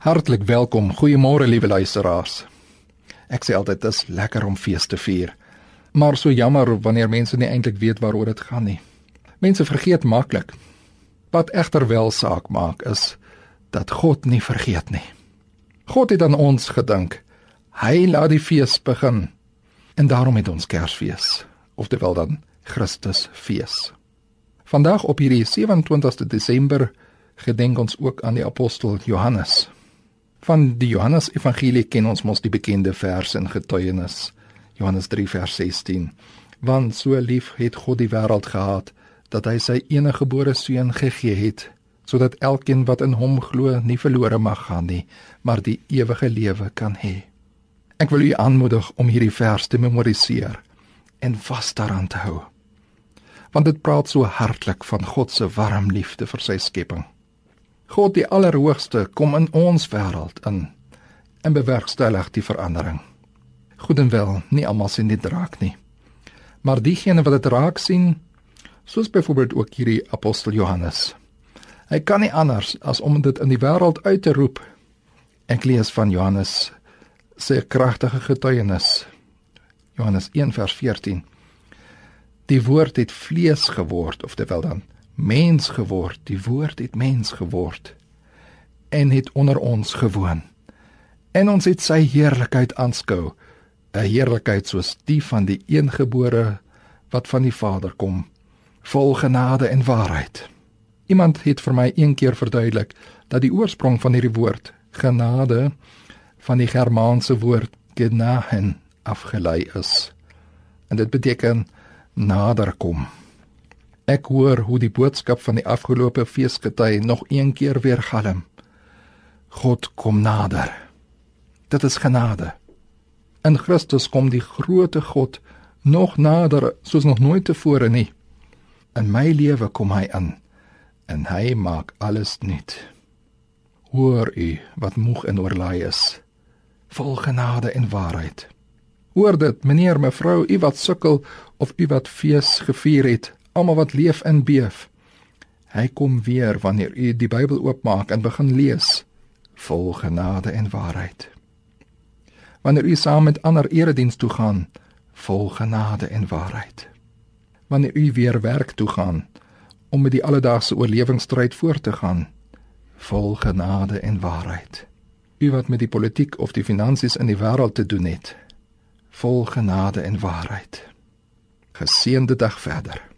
Hartlik welkom. Goeiemôre liewe luisteraars. Ek sê altyd dit is lekker om fees te vier. Maar so jammer wanneer mense nie eintlik weet waaroor dit gaan nie. Mense vergeet maklik. Wat egter wel saak maak is dat God nie vergeet nie. God het aan ons gedink. Hy laat die fees begin. En daarom het ons Kersfees, oftewel dan Christusfees. Vandag op hierdie 27ste Desember gedenk ons ook aan die apostel Johannes. Van die Johannes Evangelie ken ons mos die bekende vers in getuienis. Johannes 3 vers 16. Want so lief het God die wêreld gehad dat hy sy enige gebore seun gegee het sodat elkeen wat in hom glo nie verlore mag gaan nie, maar die ewige lewe kan hê. Ek wil u aanmoedig om hierdie vers te memoriseer en vas daaraan te hou. Want dit praat so hartlik van God se warm liefde vir sy skepping. God die Allerhoogste kom in ons wêreld in en bewerkstellig die verandering. Goed en wel, nie almal sien dit raak nie. Maar diegene wat dit raak sien, soos byvoorbeeld ook hierdie apostel Johannes. Hy kan nie anders as om dit in die wêreld uit te roep. Ek lees van Johannes se kragtige getuienis. Johannes 1 vers 14. Die woord het vlees geword of terwyl dan mens geword, die woord het mens geword en het onder ons gewoon. En ons het sy heerlikheid aanskou, 'n heerlikheid soos die van die eengebore wat van die Vader kom, vol genade en waarheid. Iemand het vir my een keer verduidelik dat die oorsprong van hierdie woord genade van die Germaanse woord genahen afgelei is. En dit beteken nader kom. Ek hoor hoe die boodskap van die afgelope feesgety nog een keer weer galm. God kom nader. Dit is genade. In Christus kom die groote God nog nader soos nog nooit tevore nie. In my lewe kom hy in en hy maak alles nuut. Hoor u wat moeg en oorlaai is, vol genade en waarheid. Hoor dit, meneer, mevrou, u wat sukkel of u wat fees gevier het, almal wat leef in beef. Hy kom weer wanneer u die Bybel oopmaak en begin lees, vol genade en waarheid. Wanneer u saam met ander erediens toe gaan, vol genade en waarheid. Wanneer u weer werk toe gaan om met die alledaagse oorlewingsstryd voort te gaan, vol genade en waarheid. U wat met die politiek of die finansies in die wêreld te doen het, vol genade en waarheid. Geseënde dag verder.